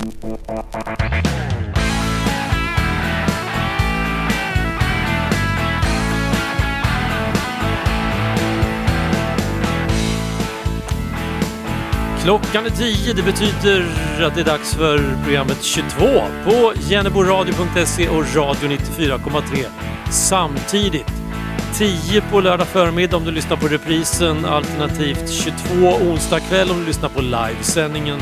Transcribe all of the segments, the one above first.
Klockan är 10, det betyder att det är dags för programmet 22 på jenneboradio.se och Radio 94,3 samtidigt. 10 på lördag förmiddag om du lyssnar på reprisen, alternativt 22 onsdag kväll om du lyssnar på livesändningen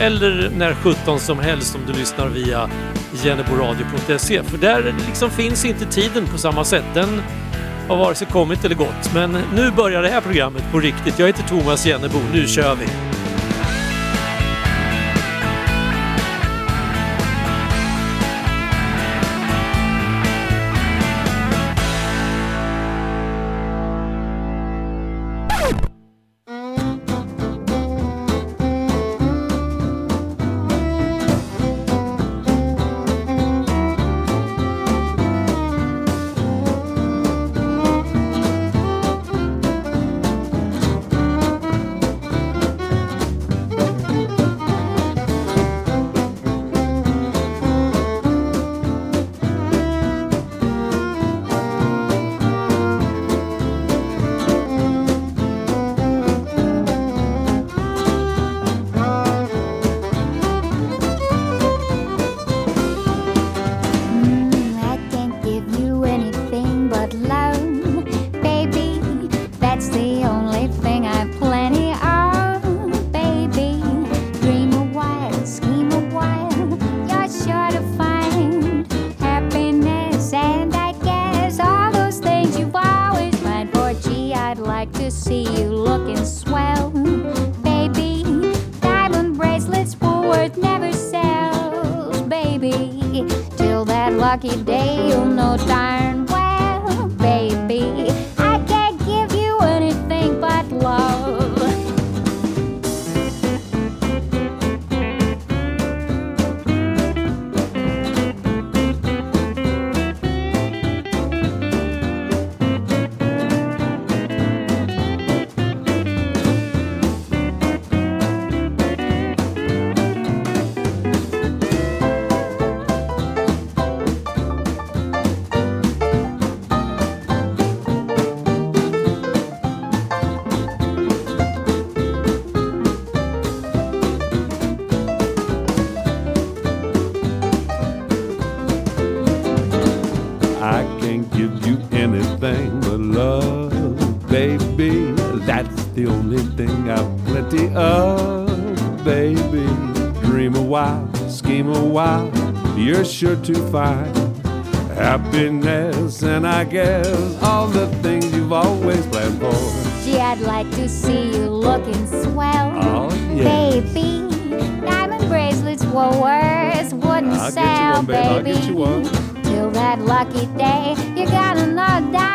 eller när 17 som helst om du lyssnar via jenneboradio.se. För där liksom finns inte tiden på samma sätt. Den har vare sig kommit eller gått. Men nu börjar det här programmet på riktigt. Jag heter Thomas Jennebo, nu kör vi! see you looking swell. Baby, diamond bracelets worth never sells, baby. Till that lucky day, you'll know darn to find happiness and I guess all the things you've always planned for. Gee, I'd like to see you looking swell. Oh, yeah. Baby, diamond bracelets were worth wouldn't I'll sell, one, baby. Till that lucky day, you gotta know darn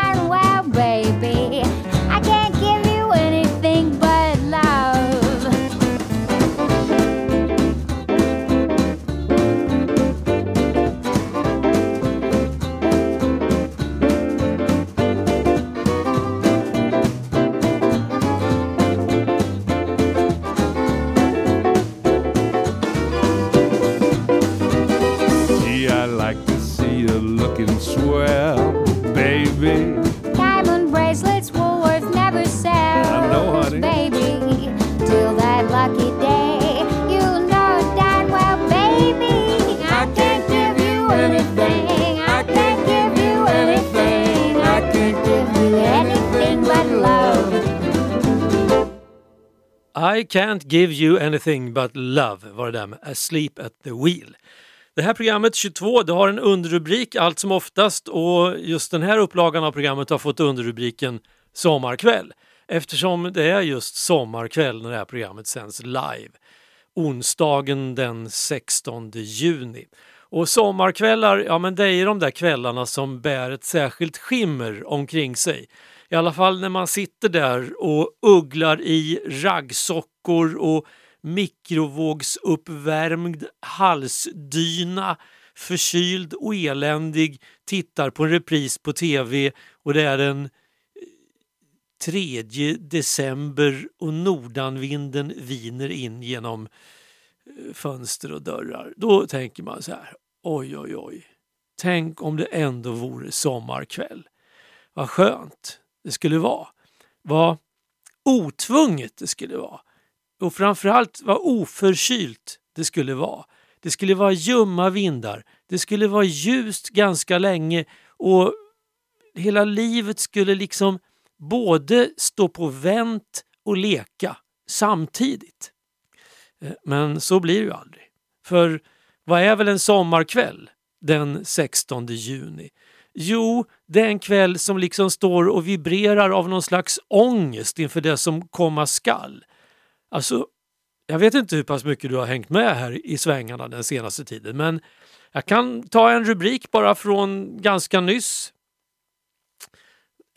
I can't give you anything but love var det där med Asleep at the wheel. Det här programmet 22 det har en underrubrik allt som oftast och just den här upplagan av programmet har fått underrubriken Sommarkväll eftersom det är just sommarkväll när det här programmet sänds live. Onsdagen den 16 juni. Och sommarkvällar, ja men det är de där kvällarna som bär ett särskilt skimmer omkring sig. I alla fall när man sitter där och ugglar i raggsockor och mikrovågsuppvärmd halsdyna, förkyld och eländig, tittar på en repris på tv och det är den 3 eh, december och nordanvinden viner in genom eh, fönster och dörrar. Då tänker man så här, oj oj oj. Tänk om det ändå vore sommarkväll. Vad skönt det skulle vara. Vad otvunget det skulle vara. Och framförallt vad oförkylt det skulle vara. Det skulle vara ljumma vindar. Det skulle vara ljust ganska länge och hela livet skulle liksom både stå på vänt och leka samtidigt. Eh, men så blir det ju aldrig. För vad är väl en sommarkväll den 16 juni? Jo, det är en kväll som liksom står och vibrerar av någon slags ångest inför det som komma skall. Alltså, jag vet inte hur pass mycket du har hängt med här i svängarna den senaste tiden men jag kan ta en rubrik bara från ganska nyss.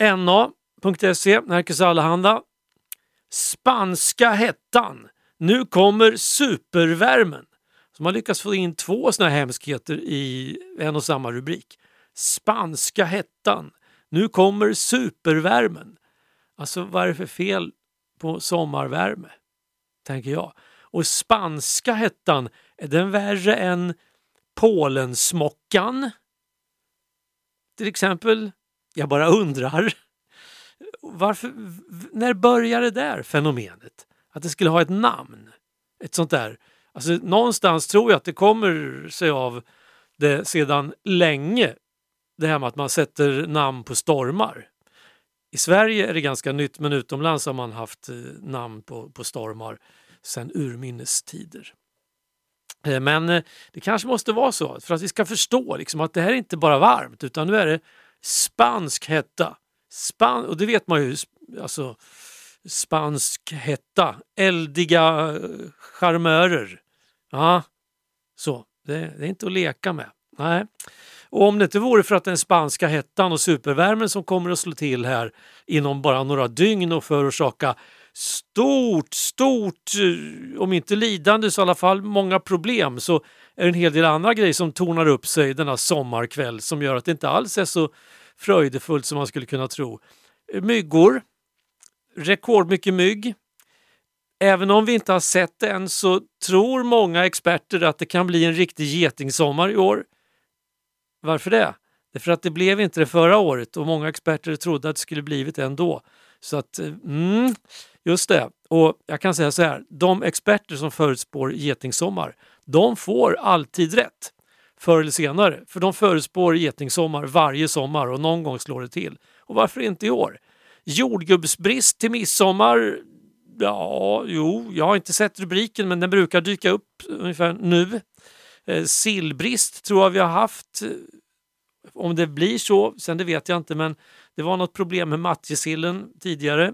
NA.se, Nerikes Allehanda. Spanska hettan. Nu kommer supervärmen. Så man lyckas få in två såna hemskheter i en och samma rubrik. Spanska hettan. Nu kommer supervärmen. Alltså vad är det för fel på sommarvärme? Tänker jag. Och spanska hettan, är den värre än Polensmockan? Till exempel, jag bara undrar. Varför, när började det där fenomenet? Att det skulle ha ett namn? Ett sånt där. Alltså, någonstans tror jag att det kommer sig av det sedan länge. Det här med att man sätter namn på stormar. I Sverige är det ganska nytt men utomlands har man haft eh, namn på, på stormar sedan urminnes tider. Eh, men eh, det kanske måste vara så för att vi ska förstå liksom, att det här är inte bara varmt utan nu är det spansk hetta. Span och det vet man ju, alltså spansk hetta, eldiga charmörer. Ja, så. Det, det är inte att leka med. Nej. Och om det inte vore för att den spanska hettan och supervärmen som kommer att slå till här inom bara några dygn och förorsaka stort, stort, eh, om inte lidande så i alla fall många problem så är det en hel del andra grejer som tornar upp sig denna sommarkväll som gör att det inte alls är så fröjdefullt som man skulle kunna tro. Eh, myggor, rekordmycket mygg. Även om vi inte har sett det än så tror många experter att det kan bli en riktig getingsommar i år. Varför det? Det är för att det blev inte det förra året och många experter trodde att det skulle blivit det ändå. Så att, eh, mm, just det. Och jag kan säga så här, de experter som förutspår getingsommar, de får alltid rätt. Förr eller senare. För de förutspår getingsommar varje sommar och någon gång slår det till. Och varför inte i år? Jordgubbsbrist till midsommar? Ja, jo, jag har inte sett rubriken men den brukar dyka upp ungefär nu. Eh, sillbrist tror jag vi har haft. Om det blir så, sen det vet jag inte men det var något problem med matjessillen tidigare.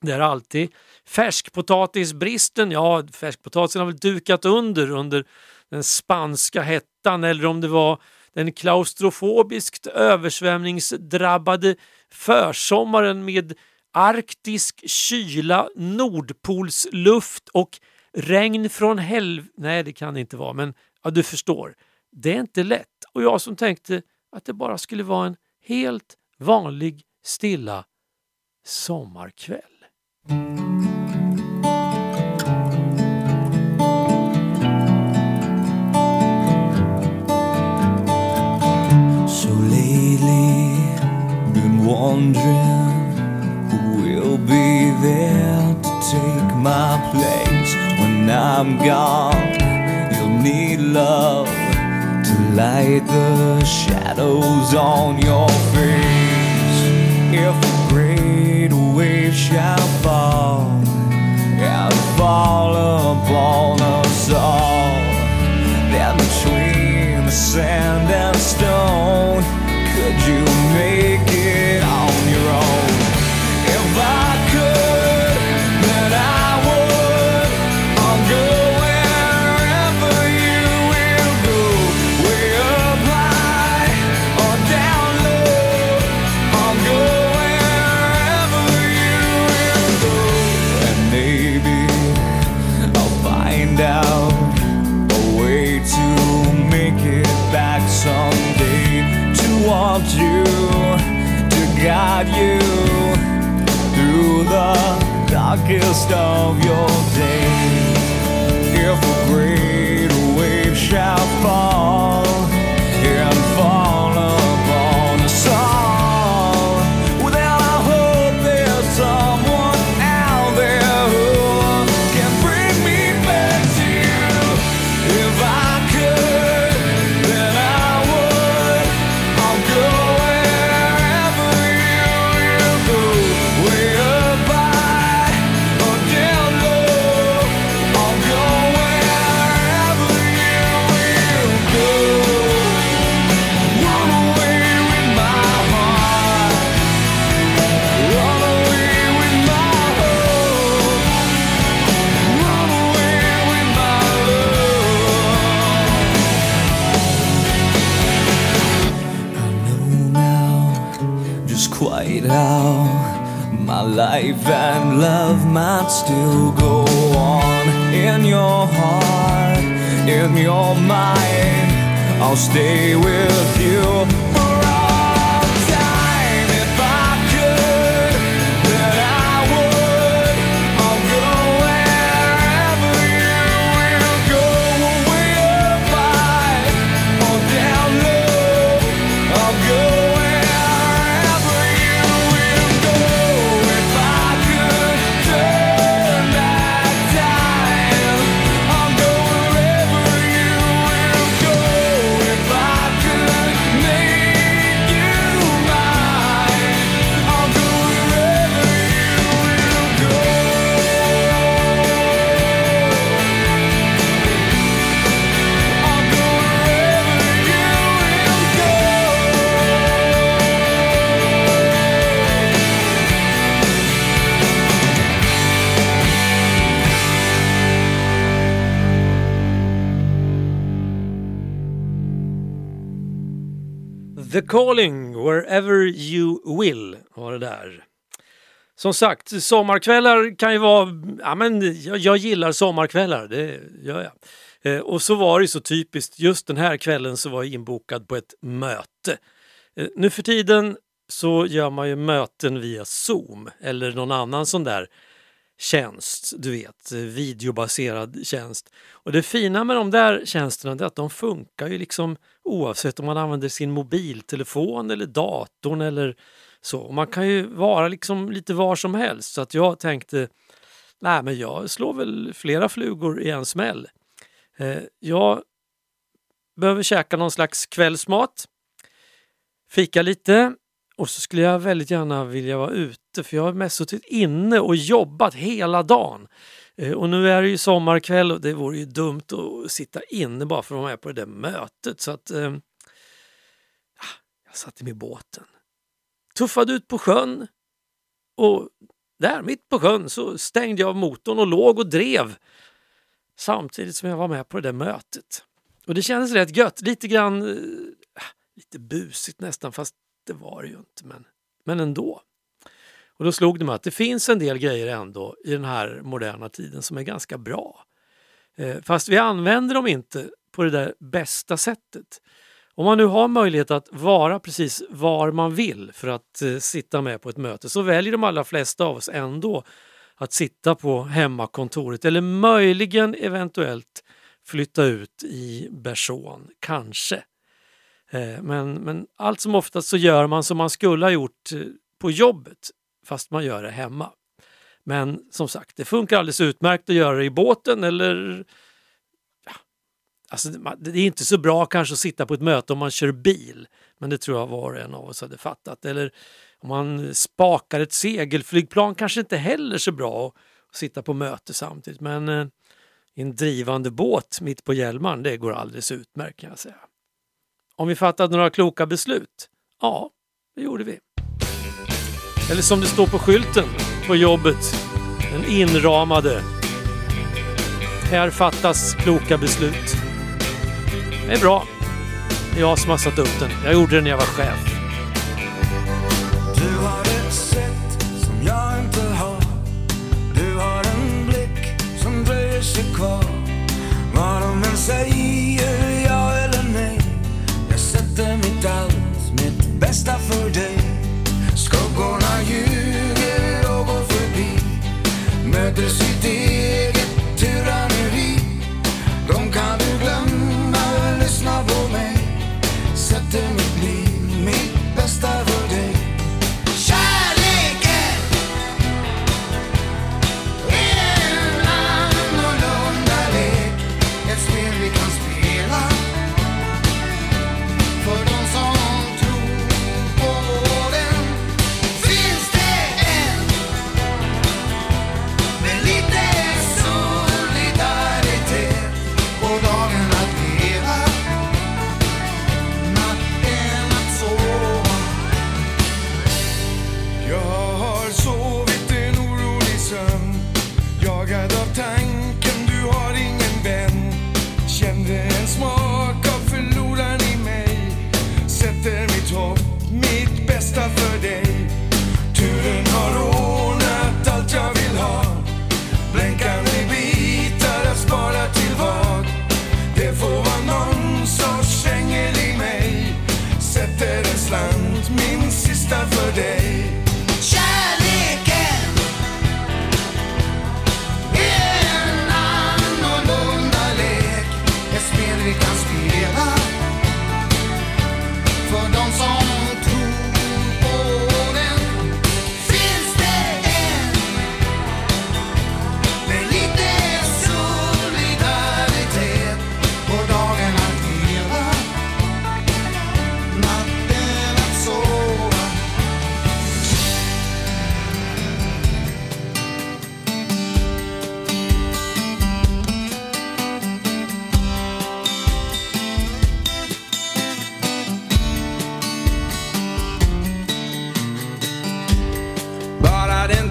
Det är alltid. Färskpotatisbristen, ja färskpotatisen har väl dukat under under den spanska hettan eller om det var den klaustrofobiskt översvämningsdrabbade försommaren med arktisk kyla, nordpolsluft och regn från helv... Nej, det kan det inte vara, men ja, du förstår. Det är inte lätt. Och jag som tänkte att det bara skulle vara en helt vanlig, stilla sommarkväll. So lately, been wondering who will be there to take my place when I'm gone. Need love to light the shadows on your face. If a great wave shall fall and fall upon us all, then between the sand and stone, Calling, Wherever You Will var det där. Som sagt, sommarkvällar kan ju vara... Ja, men jag, jag gillar sommarkvällar, det gör jag. Eh, och så var det så typiskt, just den här kvällen så var jag inbokad på ett möte. Eh, nu för tiden så gör man ju möten via Zoom eller någon annan sån där tjänst, du vet, videobaserad tjänst. Och det fina med de där tjänsterna är att de funkar ju liksom oavsett om man använder sin mobiltelefon eller datorn eller så. Man kan ju vara liksom lite var som helst så att jag tänkte, nej men jag slår väl flera flugor i en smäll. Eh, jag behöver käka någon slags kvällsmat, fika lite och så skulle jag väldigt gärna vilja vara ute för jag har mest suttit inne och jobbat hela dagen. Eh, och nu är det ju sommarkväll och det vore ju dumt att sitta inne bara för att vara med på det där mötet. Så att eh, jag satte mig i båten. Tuffade ut på sjön och där mitt på sjön så stängde jag av motorn och låg och drev samtidigt som jag var med på det där mötet. Och det kändes rätt gött, lite grann eh, lite busigt nästan fast det var det ju inte men, men ändå. Och då slog det mig att det finns en del grejer ändå i den här moderna tiden som är ganska bra. Eh, fast vi använder dem inte på det där bästa sättet. Om man nu har möjlighet att vara precis var man vill för att eh, sitta med på ett möte så väljer de allra flesta av oss ändå att sitta på hemmakontoret eller möjligen eventuellt flytta ut i Bersån, kanske. Eh, Men, men allt som oftast så gör man som man skulle ha gjort eh, på jobbet fast man gör det hemma. Men som sagt, det funkar alldeles utmärkt att göra det i båten eller ja, alltså det är inte så bra kanske att sitta på ett möte om man kör bil. Men det tror jag var och en av oss hade fattat. Eller om man spakar ett segelflygplan kanske inte heller så bra att sitta på möte samtidigt. Men eh, i en drivande båt mitt på Hjälmaren, det går alldeles utmärkt kan jag säga. Om vi fattat några kloka beslut? Ja, det gjorde vi. Eller som det står på skylten på jobbet, den inramade. Här fattas kloka beslut. Det är bra. Det är jag som har satt upp den. Jag gjorde den när jag var chef. Du har ett sätt som jag inte har Du har en blick som dröjer sig kvar Vad de än säger, ja eller nej Jag sätter mitt allt, mitt bästa för dig decidir.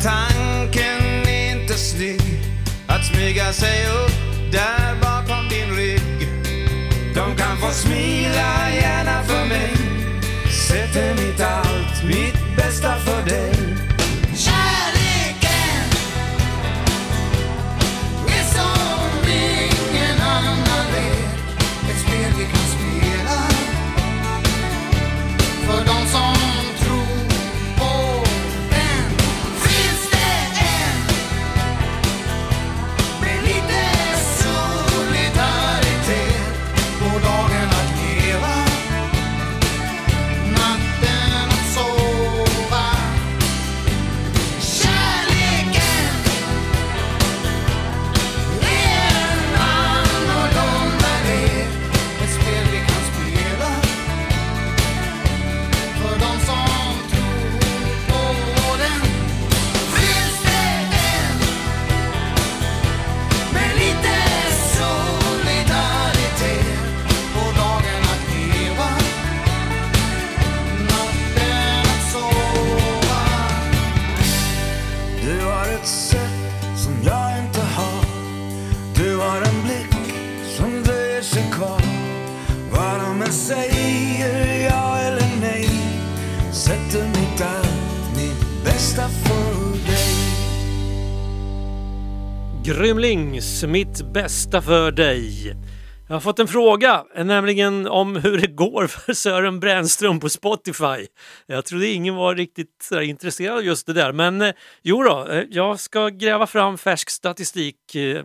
tanken är inte snygg att smyga sig upp där bakom din rygg. De kan få smila gärna för mig. Sätter mitt allt, mitt bästa för dig. Grymlings, mitt bästa för dig. Jag har fått en fråga, nämligen om hur det går för Sören Brännström på Spotify. Jag trodde ingen var riktigt intresserad av just det där, men eh, jo då, eh, jag ska gräva fram färsk statistik eh,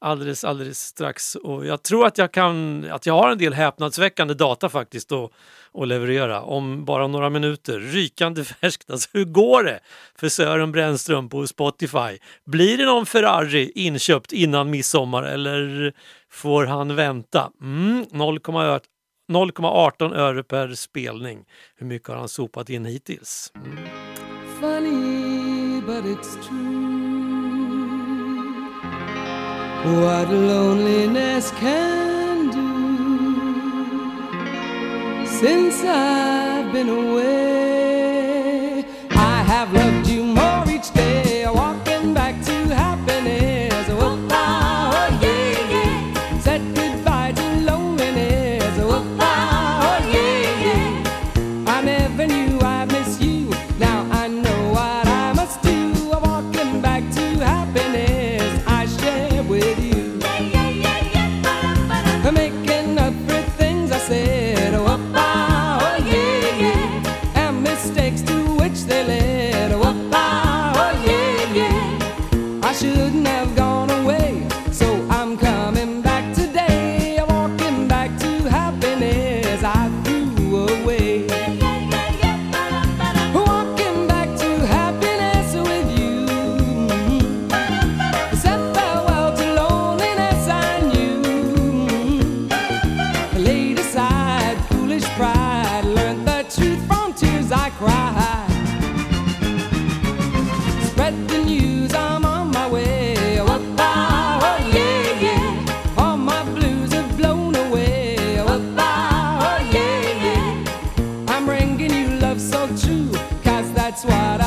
alldeles, alldeles strax och jag tror att jag kan, att jag har en del häpnadsväckande data faktiskt att, att leverera om bara några minuter. Rykande färskt, alltså hur går det för Sören Brännström på Spotify? Blir det någon Ferrari inköpt innan midsommar eller får han vänta? Mm, 0,18 öre per spelning. Hur mycket har han sopat in hittills? Mm. Funny, What loneliness can do since I've been away. I have loved you more each day, that's what I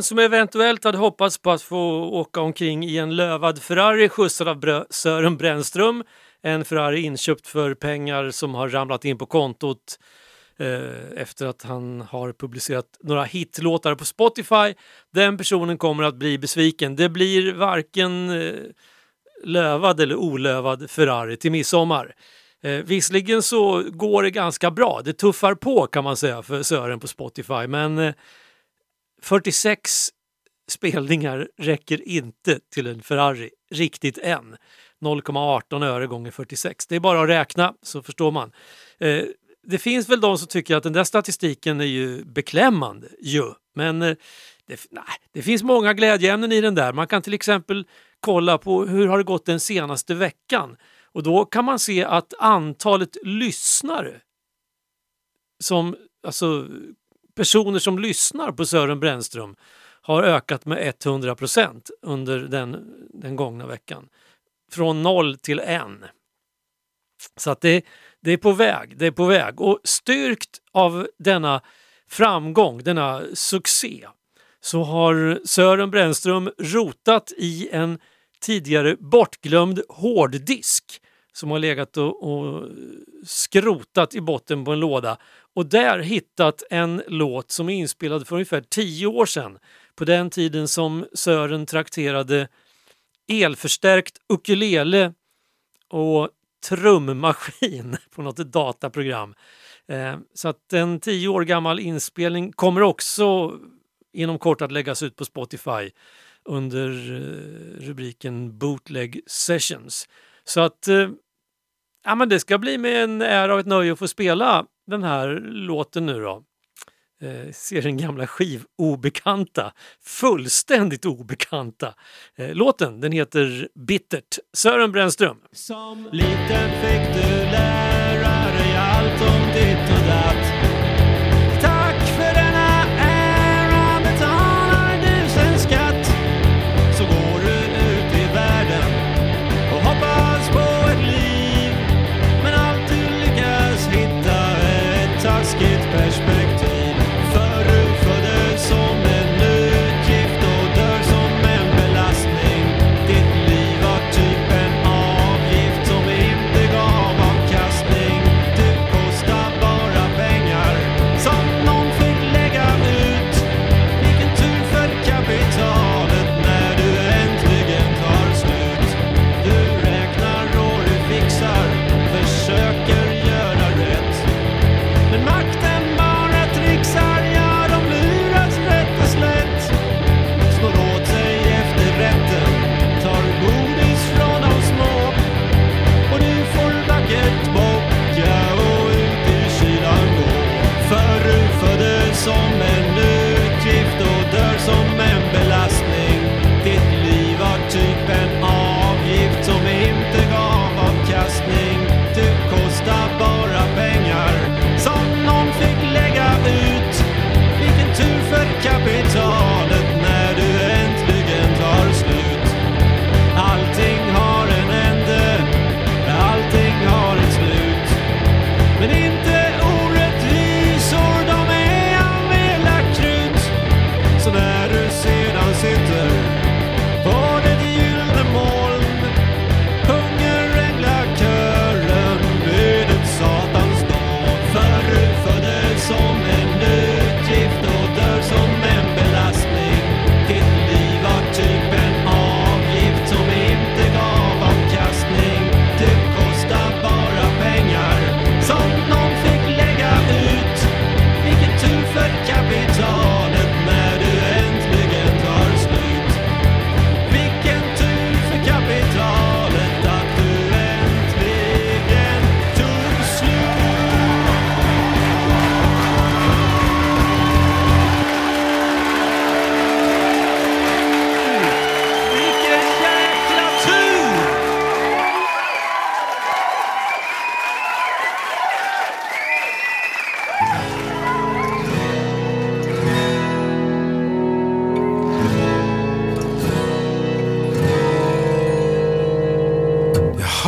den som eventuellt hade hoppats på att få åka omkring i en lövad Ferrari skjutsad av Brö- Sören Brännström, en Ferrari inköpt för pengar som har ramlat in på kontot eh, efter att han har publicerat några hitlåtar på Spotify. Den personen kommer att bli besviken. Det blir varken eh, lövad eller olövad Ferrari till midsommar. Eh, visserligen så går det ganska bra, det tuffar på kan man säga för Sören på Spotify men eh, 46 spelningar räcker inte till en Ferrari riktigt än. 0,18 öre gånger 46. Det är bara att räkna så förstår man. Eh, det finns väl de som tycker att den där statistiken är ju beklämmande ju. Men eh, det, nej, det finns många glädjeämnen i den där. Man kan till exempel kolla på hur har det gått den senaste veckan och då kan man se att antalet lyssnare som alltså personer som lyssnar på Sören Brännström har ökat med 100 procent under den, den gångna veckan. Från noll till en. Så att det, det är på väg, det är på väg. Och styrkt av denna framgång, denna succé, så har Sören Brännström rotat i en tidigare bortglömd hårddisk som har legat och, och skrotat i botten på en låda och där hittat en låt som är inspelad för ungefär tio år sedan. På den tiden som Sören trakterade elförstärkt ukulele och trummaskin på något dataprogram. Eh, så att en tio år gammal inspelning kommer också inom kort att läggas ut på Spotify under eh, rubriken Bootleg Sessions. Så att eh, ja, men det ska bli med en ära och ett nöje att få spela den här låten nu då. Eh, ser den gamla skivobekanta, fullständigt obekanta eh, låten. Den heter Bittert. Sören Brännström. Som liten fick du lära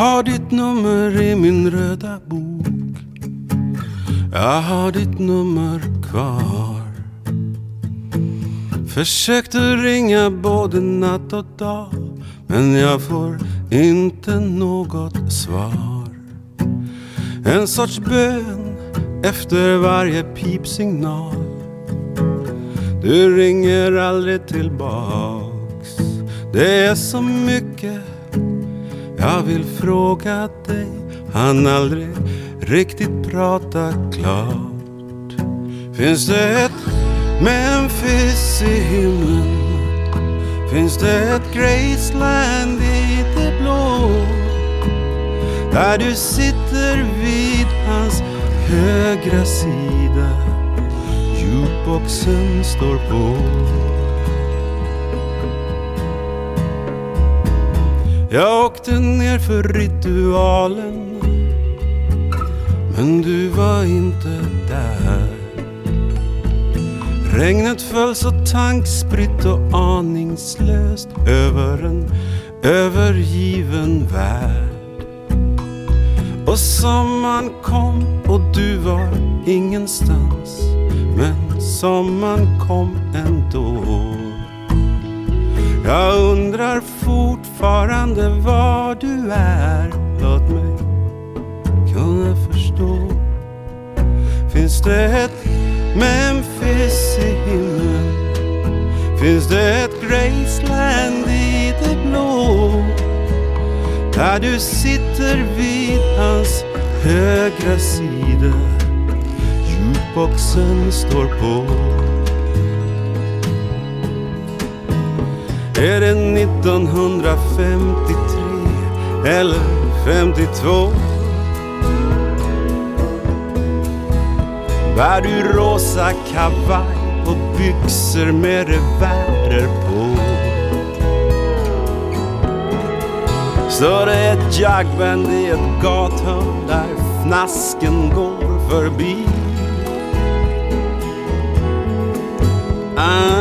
har ditt nummer i min röda bok? Jag har ditt nummer kvar. Försökte ringa både natt och dag Men jag får inte något svar. En sorts bön efter varje pipsignal. Du ringer aldrig tillbaks. Det är så mycket jag vill fråga dig, han aldrig riktigt prata klart. Finns det ett Memphis i himlen? Finns det ett Graceland i det blå? Där du sitter vid hans högra sida. Jukeboxen står på. Jag åkte ner för ritualen Men du var inte där. Regnet föll så tankspritt och aningslöst över en övergiven värld. Och sommaren kom och du var ingenstans Men sommaren kom ändå. Jag undrar fortfarande var du är Låt mig kunna förstå Finns det ett Memphis i himlen? Finns det ett Graceland i det blå? Där du sitter vid hans högra sida Jukeboxen står på Är det 1953 eller 52? Bär du rosa kavaj och byxor med revärer på? Står det ett jagband i ett gathörn där fnasken går förbi? I'm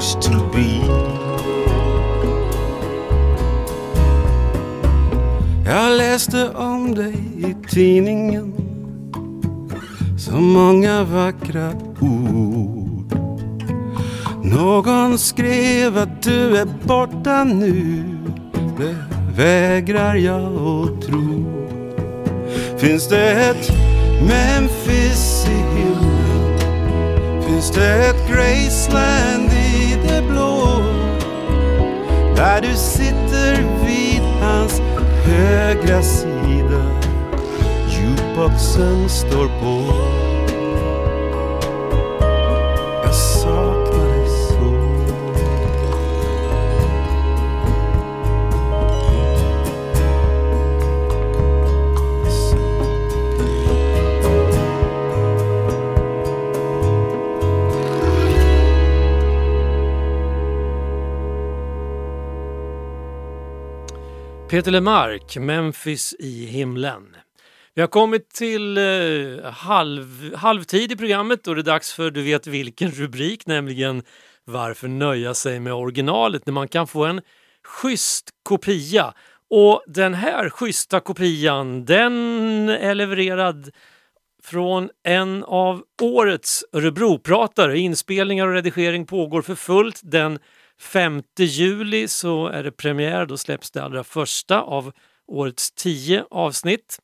used to be. Jag läste om dig i tidningen Så många vackra ord Någon skrev att du är borta nu Det vägrar jag att tro Finns det ett Memphis i himlen? Finns det ett Graceland blå? Där du sitter vid hans högra sida Jukeboxen står på Peter Lemark, Memphis i himlen. Vi har kommit till eh, halv, halvtid i programmet och det är dags för du vet vilken rubrik, nämligen Varför nöja sig med originalet när man kan få en schysst kopia? Och den här schyssta kopian den är levererad från en av årets Örebropratare. Inspelningar och redigering pågår för fullt. Den 5 juli så är det premiär, då släpps det allra första av årets tio avsnitt.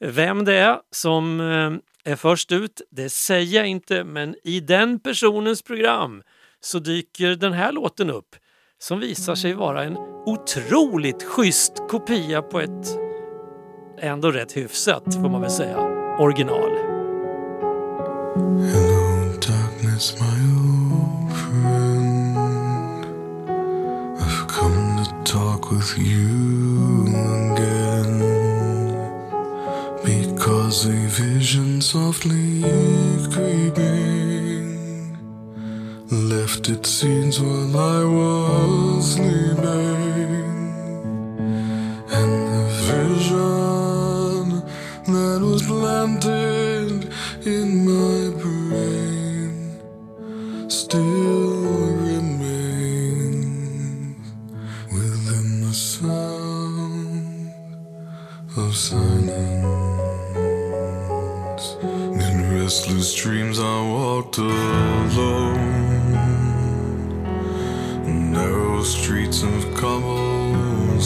Vem det är som eh, är först ut, det säger jag inte, men i den personens program så dyker den här låten upp som visar sig vara en otroligt schysst kopia på ett ändå rätt hyfsat, får man väl säga, original. Hello, darkness, with you again. Because a vision softly creeping left its seeds while I was sleeping. And the vision that was planted in my brain still restless dreams I walked alone. Narrow streets of cobblestone.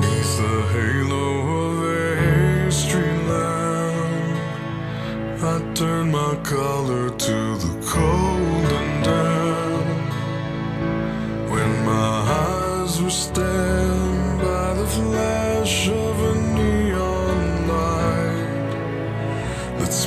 Neath the halo of a street lamp, I turned my collar to the cold and damp. When my eyes were stained by the flash of a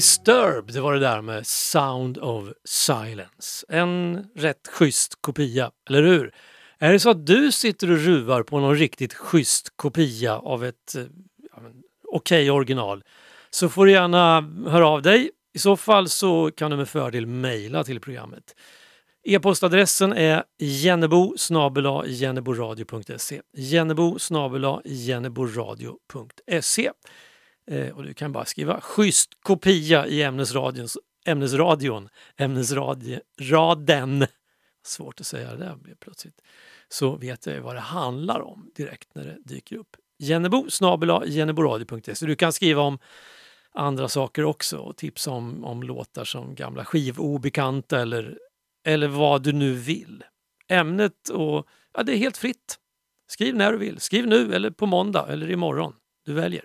Disturbed var det där med Sound of Silence. En rätt schysst kopia, eller hur? Är det så att du sitter och ruvar på någon riktigt schysst kopia av ett eh, ja, okej okej original så får du gärna höra av dig. I så fall så kan du med fördel mejla till programmet. E-postadressen är jennebo jenneboradio.se jennebo jenneboradio.se Eh, och du kan bara skriva schysst kopia i ämnesradion, ämnesradion, ämnesraden. Svårt att säga det där plötsligt. Så vet jag ju vad det handlar om direkt när det dyker upp. Jennebo snabel jenneboradio.se. Du kan skriva om andra saker också och tipsa om, om låtar som gamla skivobekanta eller, eller vad du nu vill. Ämnet och ja, det är helt fritt. Skriv när du vill. Skriv nu eller på måndag eller imorgon. Du väljer.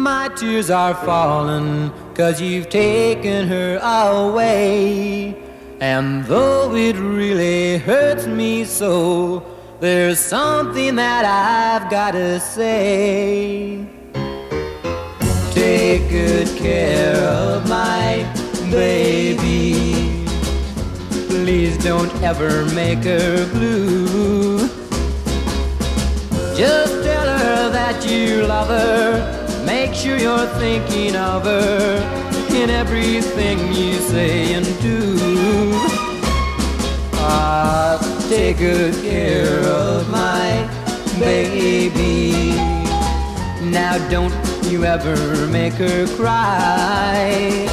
My tears are falling cause you've taken her away. And though it really hurts me so, there's something that I've gotta say. Take good care of my baby. Please don't ever make her blue. Just tell her that you love her. Make sure you're thinking of her in everything you say and do. Ah, take good care of my baby. Now don't you ever make her cry.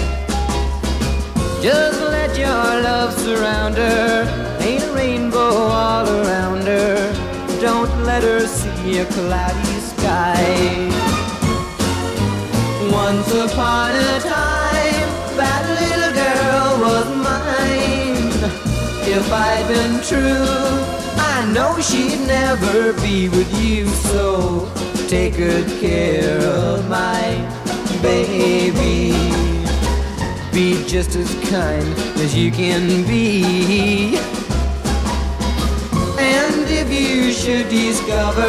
Just let your love surround her. Paint a rainbow all around her. Don't let her see a cloudy sky. Once upon a time, that little girl was mine. If I'd been true, I know she'd never be with you. So take good care of my baby. Be just as kind as you can be. And if you should discover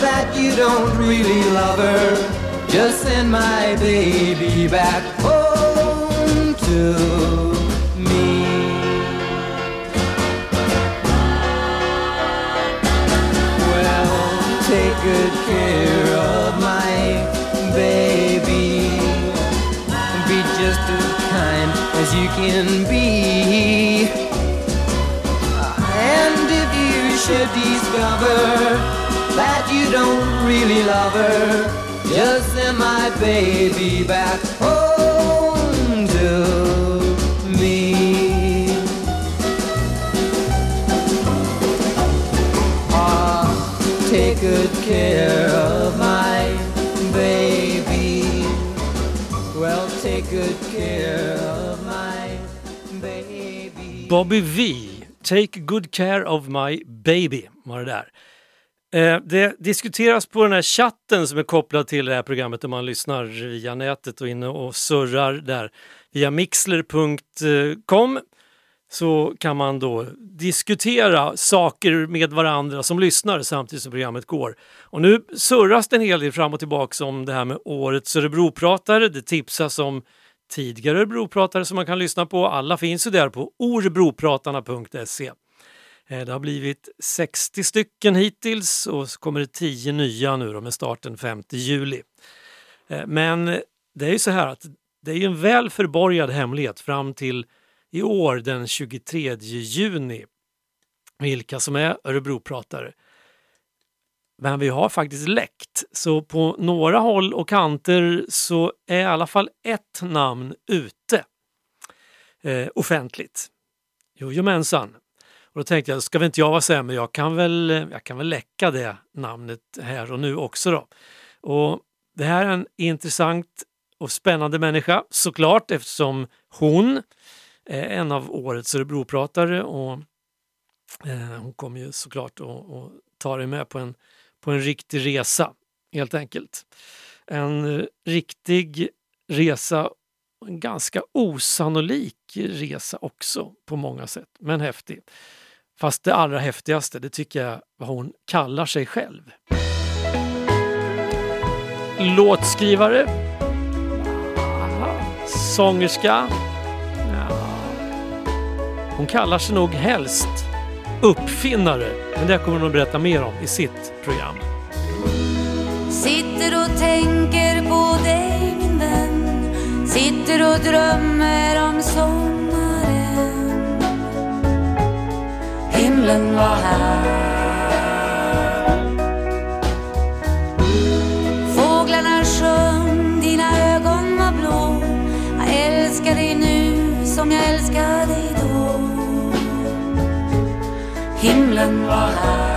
that you don't really love her, just send my baby back home to me. Well, take good care of my baby. Be just as kind as you can be. And if you should discover that you don't really love her, just send my baby back home to me. Ah, take good care of my baby. Well, take good care of my baby. Bobby V, Take good care of my baby, var det där. Eh, Det diskuteras på den här chatten som är kopplad till det här programmet om man lyssnar via nätet och inne och surrar där. Via mixler.com så kan man då diskutera saker med varandra som lyssnar samtidigt som programmet går. Och nu surras det en hel del fram och tillbaka om det här med årets Örebropratare. Det tipsas om tidigare Örebropratare som man kan lyssna på. Alla finns ju där på orebropratarna.se. Eh, det har blivit 60 stycken hittills och så kommer det 10 nya nu då med starten 5 juli. Eh, men det är ju så här att det är ju en väl förborgad hemlighet fram till i år den 23 juni vilka som är Örebropratare. Men vi har faktiskt läckt, så på några håll och kanter så är i alla fall ett namn ute eh, offentligt. Jojomensan. Och då tänkte jag, ska väl inte jag vara sämre, jag kan väl, jag kan väl läcka det namnet här och nu också då. Och det här är en intressant och spännande människa såklart eftersom hon är en av årets Örebropratare och eh, hon kommer ju såklart att ta dig med på en, på en riktig resa helt enkelt. En eh, riktig resa, en ganska osannolik resa också på många sätt, men häftig. Fast det allra häftigaste, det tycker jag vad hon kallar sig själv. Låtskrivare. Aha. Sångerska. Ja. Hon kallar sig nog helst uppfinnare, men det kommer hon att berätta mer om i sitt program. Sitter och tänker på dig Sitter och drömmer om sommaren. Himlen var här. Fåglarna sjöng, dina ögon var blå. Jag älskar dig nu som jag älskade dig då. Himlen var här.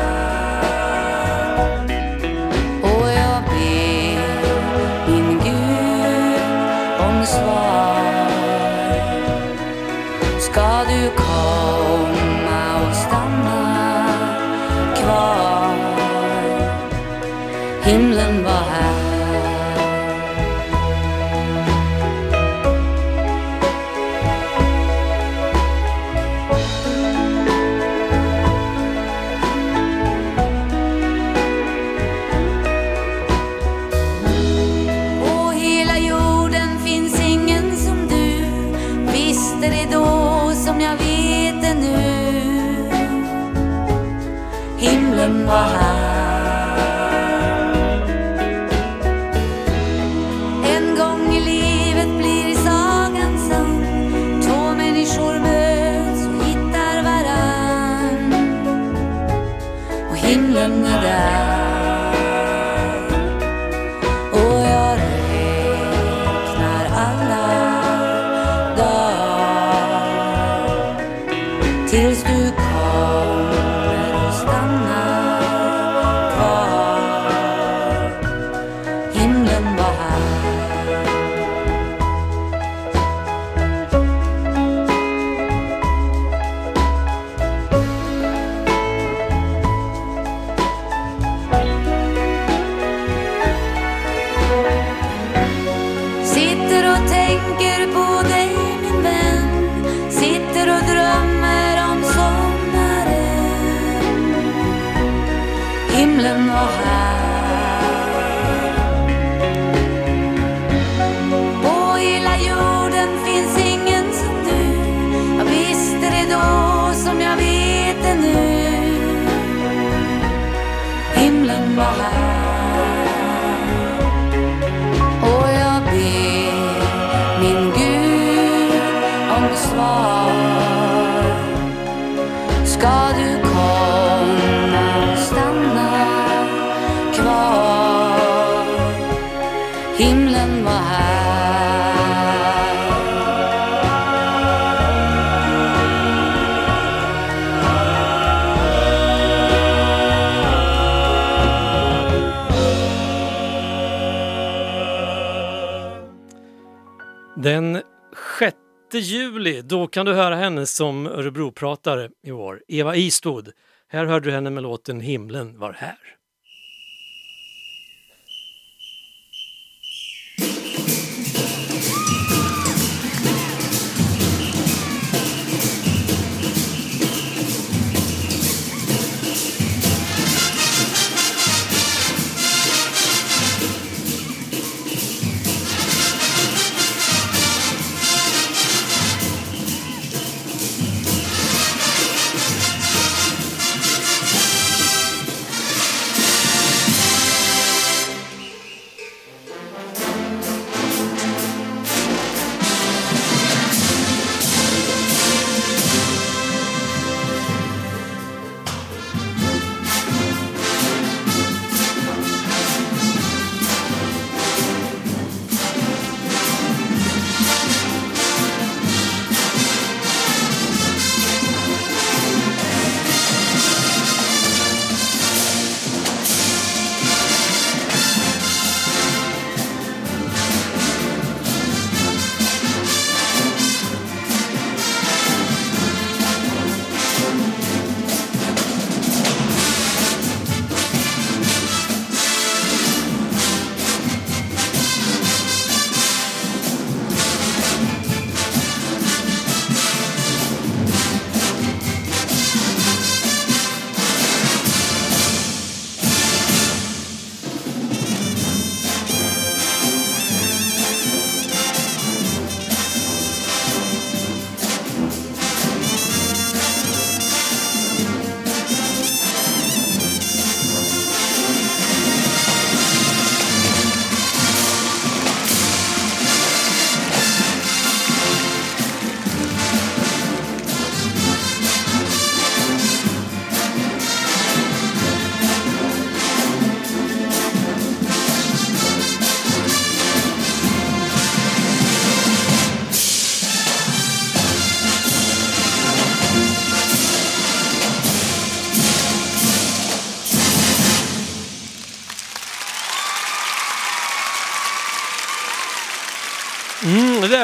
Örebropratare i år. Eva Eastwood. Här hörde du henne med låten Himlen var här.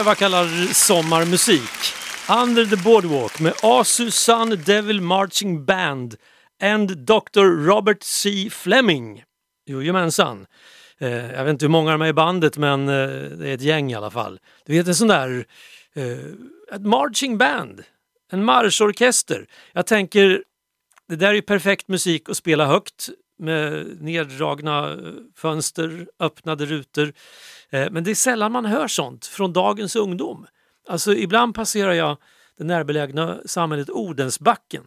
Eva vad kallar sommarmusik. Under the Boardwalk med Asu Sun Devil Marching Band and Dr. Robert C. Fleming. Jojomensan. Eh, jag vet inte hur många de är i bandet men eh, det är ett gäng i alla fall. Du vet en sån där eh, ett marching band, en marschorkester. Jag tänker, det där är ju perfekt musik att spela högt med neddragna eh, fönster, öppnade rutor. Eh, men det är sällan man hör sånt från dagens ungdom. Alltså ibland passerar jag det närbelägna samhället Odensbacken.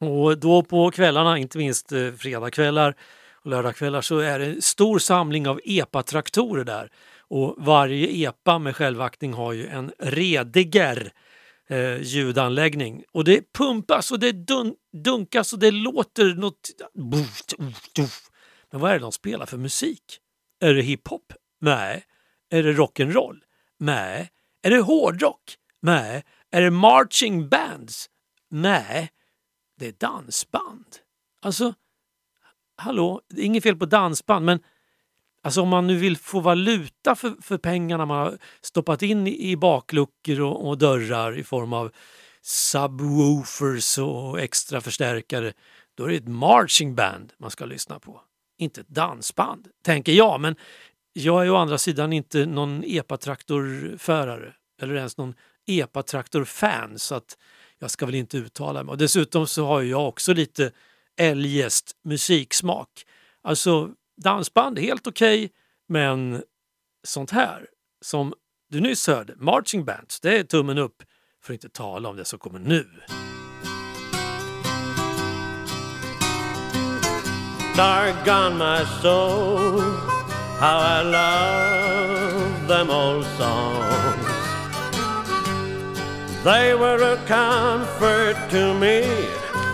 Och då på kvällarna, inte minst eh, fredagkvällar och lördagkvällar, så är det en stor samling av EPA-traktorer där. Och varje EPA med självaktning har ju en rediger eh, ljudanläggning. Och det pumpas och det dun dunkas och det låter något... Men vad är det de spelar för musik? Är det hiphop? Nej. Är det rock'n'roll? Nej. Är det hårdrock? Nej. Är det marching bands? Nej. Det är dansband. Alltså, hallå, det är inget fel på dansband men Alltså om man nu vill få valuta för, för pengarna man har stoppat in i, i bakluckor och, och dörrar i form av subwoofers och extra förstärkare, då är det ett marching band man ska lyssna på. Inte ett dansband, tänker jag. Men jag är å andra sidan inte någon epatraktorförare eller ens någon epatraktorfan så att jag ska väl inte uttala mig. Och dessutom så har jag också lite eljest musiksmak. Alltså dansband, helt okej, men sånt här som du nyss hörde, marching bands, det är tummen upp för att inte tala om det som kommer nu. Doggone my soul, how I love them old songs. They were a comfort to me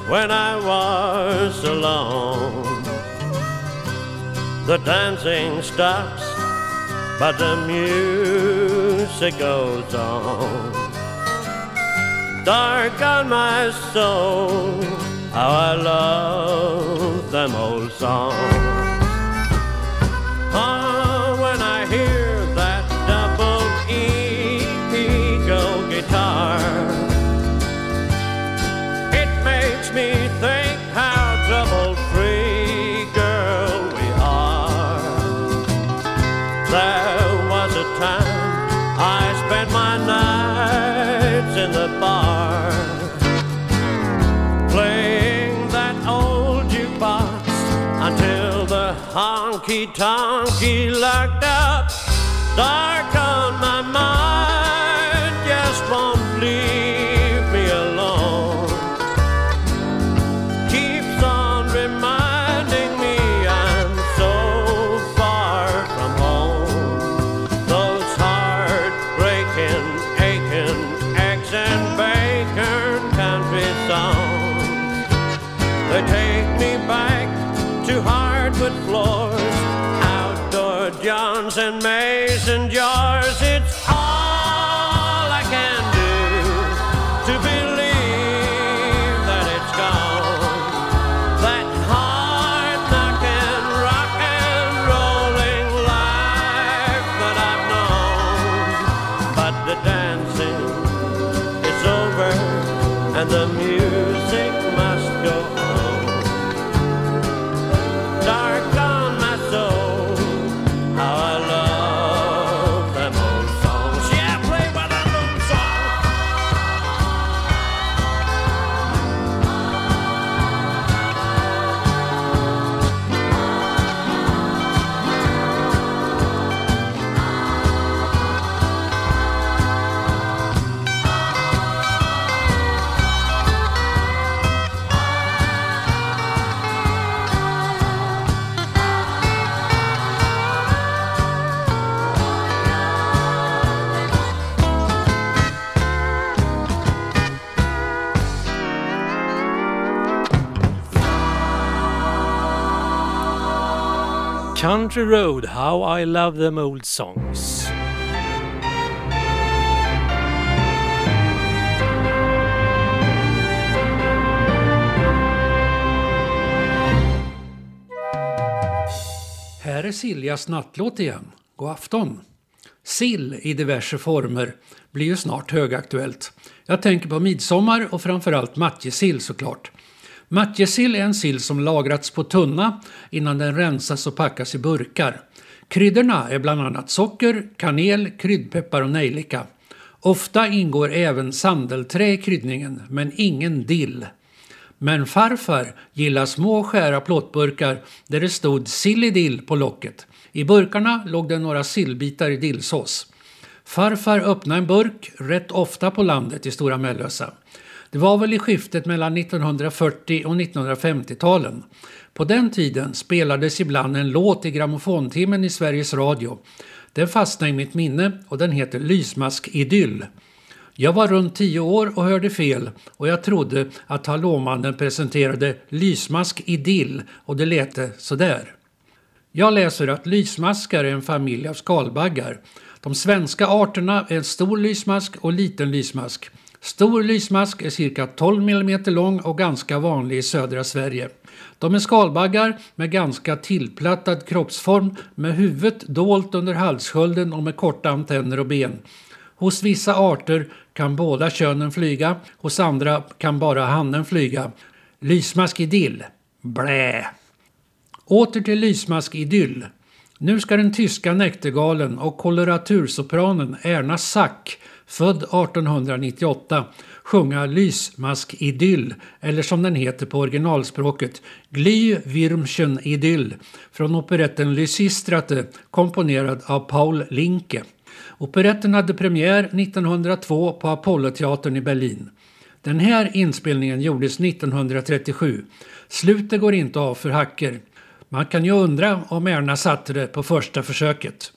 when I was alone. The dancing stops but the music goes on. Dark on my soul, how I love them old songs. Honky tonky locked up. Dark on my mind, just won't leave me alone. Keeps on reminding me I'm so far from home. Those heartbreaking, aching, eggs and bacon country songs. They take me back to hardwood floors, comes and may. Country Road, How I Love Them Old Songs. Här är Siljas nattlåt igen. God afton! Sill i diverse former blir ju snart högaktuellt. Jag tänker på midsommar och framförallt matjessill såklart. Matjessill är en sill som lagrats på tunna innan den rensas och packas i burkar. Kryddorna är bland annat socker, kanel, kryddpeppar och nejlika. Ofta ingår även sandelträ i kryddningen, men ingen dill. Men farfar gillar små skära plåtburkar där det stod sillidill på locket. I burkarna låg det några sillbitar i dillsås. Farfar öppnade en burk rätt ofta på landet i Stora Mellösa. Det var väl i skiftet mellan 1940 och 1950-talen. På den tiden spelades ibland en låt i grammofontimmen i Sveriges Radio. Den fastnade i mitt minne och den heter Lysmask-idyll. Jag var runt tio år och hörde fel och jag trodde att Hallåmannen presenterade Lysmask idyll och det lät sådär. Jag läser att lysmaskar är en familj av skalbaggar. De svenska arterna är en stor lysmask och liten lysmask. Stor lysmask är cirka 12 mm lång och ganska vanlig i södra Sverige. De är skalbaggar med ganska tillplattad kroppsform med huvudet dolt under halsskölden och med korta antenner och ben. Hos vissa arter kan båda könen flyga, hos andra kan bara hannen flyga. Lysmaskidill. Blä! Åter till lysmaskidyll. Nu ska den tyska näktergalen och koloratursopranen Erna Sack, född 1898, sjunga Lysmaskidyll, eller som den heter på originalspråket, Glühwürmchen-idyll, från operetten Lysistrate, komponerad av Paul Linke. Operetten hade premiär 1902 på Apolloteatern i Berlin. Den här inspelningen gjordes 1937. Slutet går inte av för hacker. Man kan ju undra om Erna satte det på första försöket.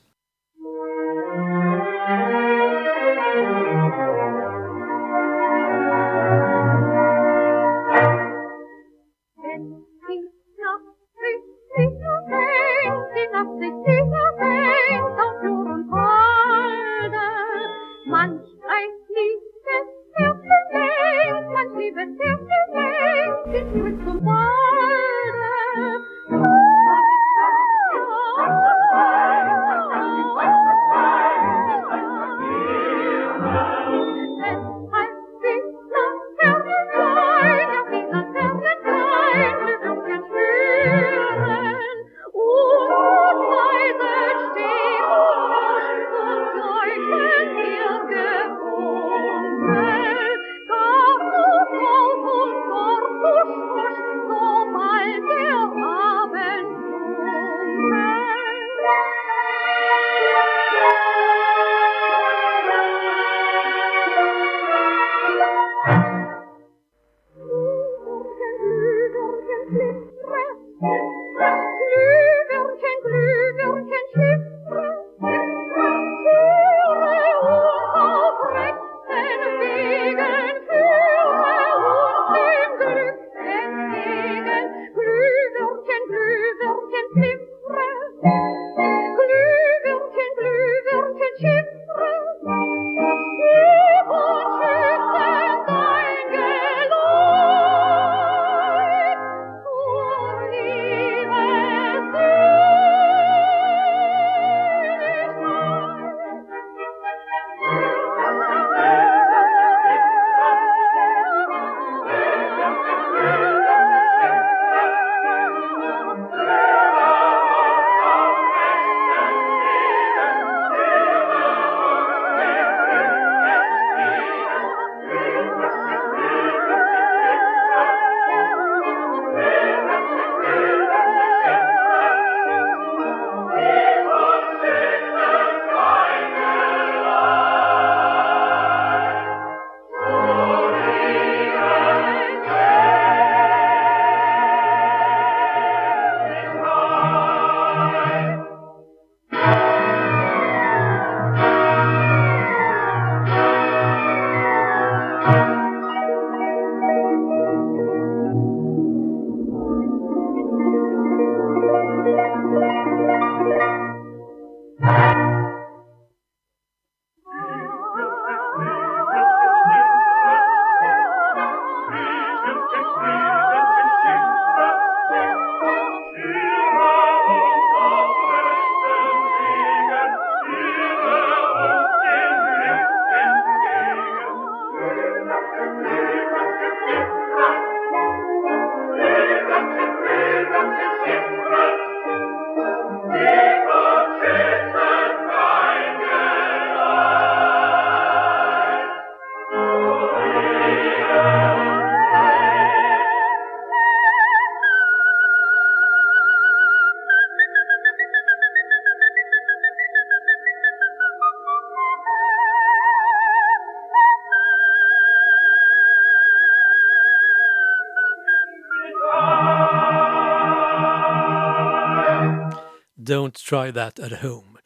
Try that at home.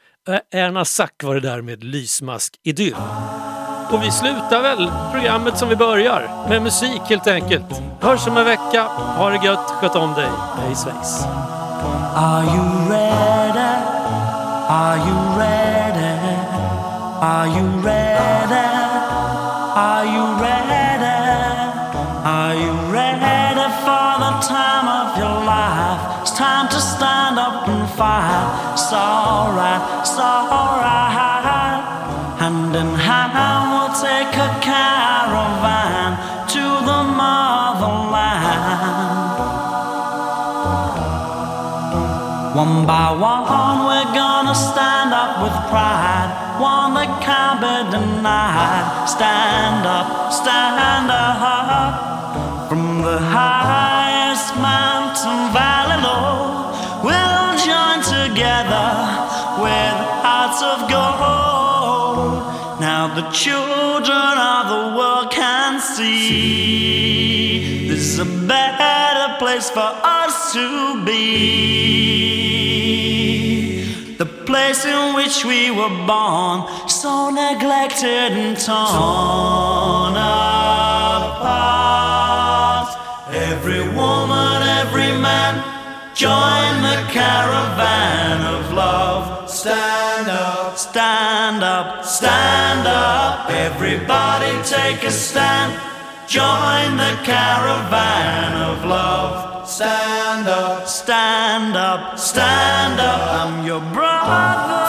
Erna Sack var det där med Lysmask idyll. Och vi slutar väl programmet som vi börjar, med musik helt enkelt. Hörs om en vecka, ha det gött, sköt om dig. Hej svejs. Are you ready? Are you ready? Are you ready? Are you ready? Are you ready for the time of your life? It's time to stand up and fight. It's alright, it's alright. Hand in hand, we'll take a caravan to the motherland. One by one, we're gonna stand up with pride. One that can't be denied. Stand up, stand up. From the highest mountain together with hearts of gold. Now the children of the world can see this is a better place for us to be. The place in which we were born, so neglected and torn apart. Every woman, every man, join the caravan of love. Stand up, stand up, stand up. Everybody take a stand. Join the caravan of love. Stand up, stand up, stand up. I'm your brother.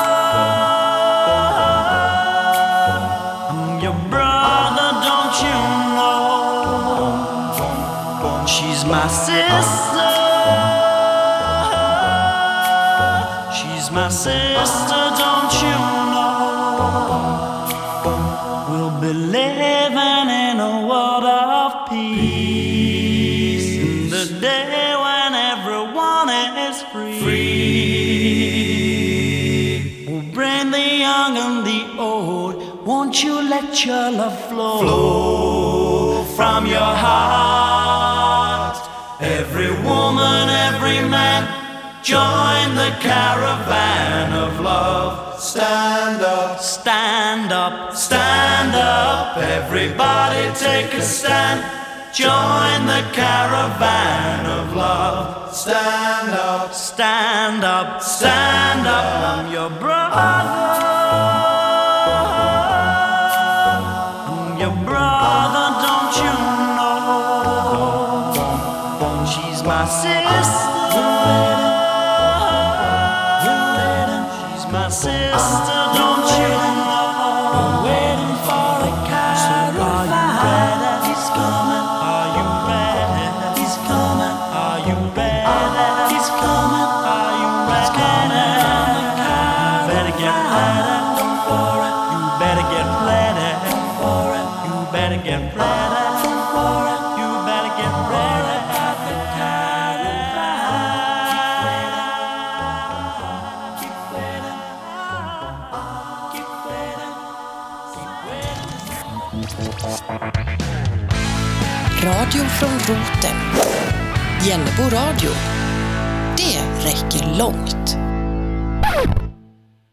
I'm your brother, don't you know? She's my sister. My sister, don't you know? We'll be living in a world of peace. In the day when everyone is free. We'll bring the young and the old. Won't you let your love flow, flow from your heart? Caravan of love. Stand up, stand up, stand up. Everybody take a stand. Join the caravan of love. Stand up, stand up, stand up. I'm your brother. Roten. Radio. Det räcker långt.